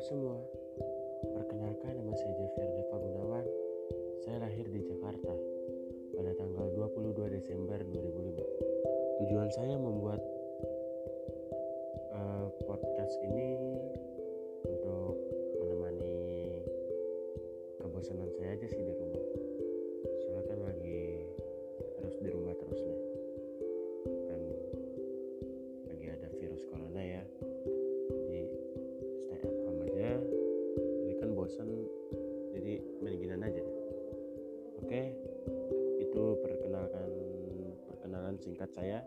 Semua, perkenalkan nama saya Javier Deva Gunawan. Saya lahir di Jakarta pada tanggal 22 Desember 2005. Tujuan saya membuat uh, podcast ini untuk menemani kebosanan saya aja sih di rumah. Singkat saya.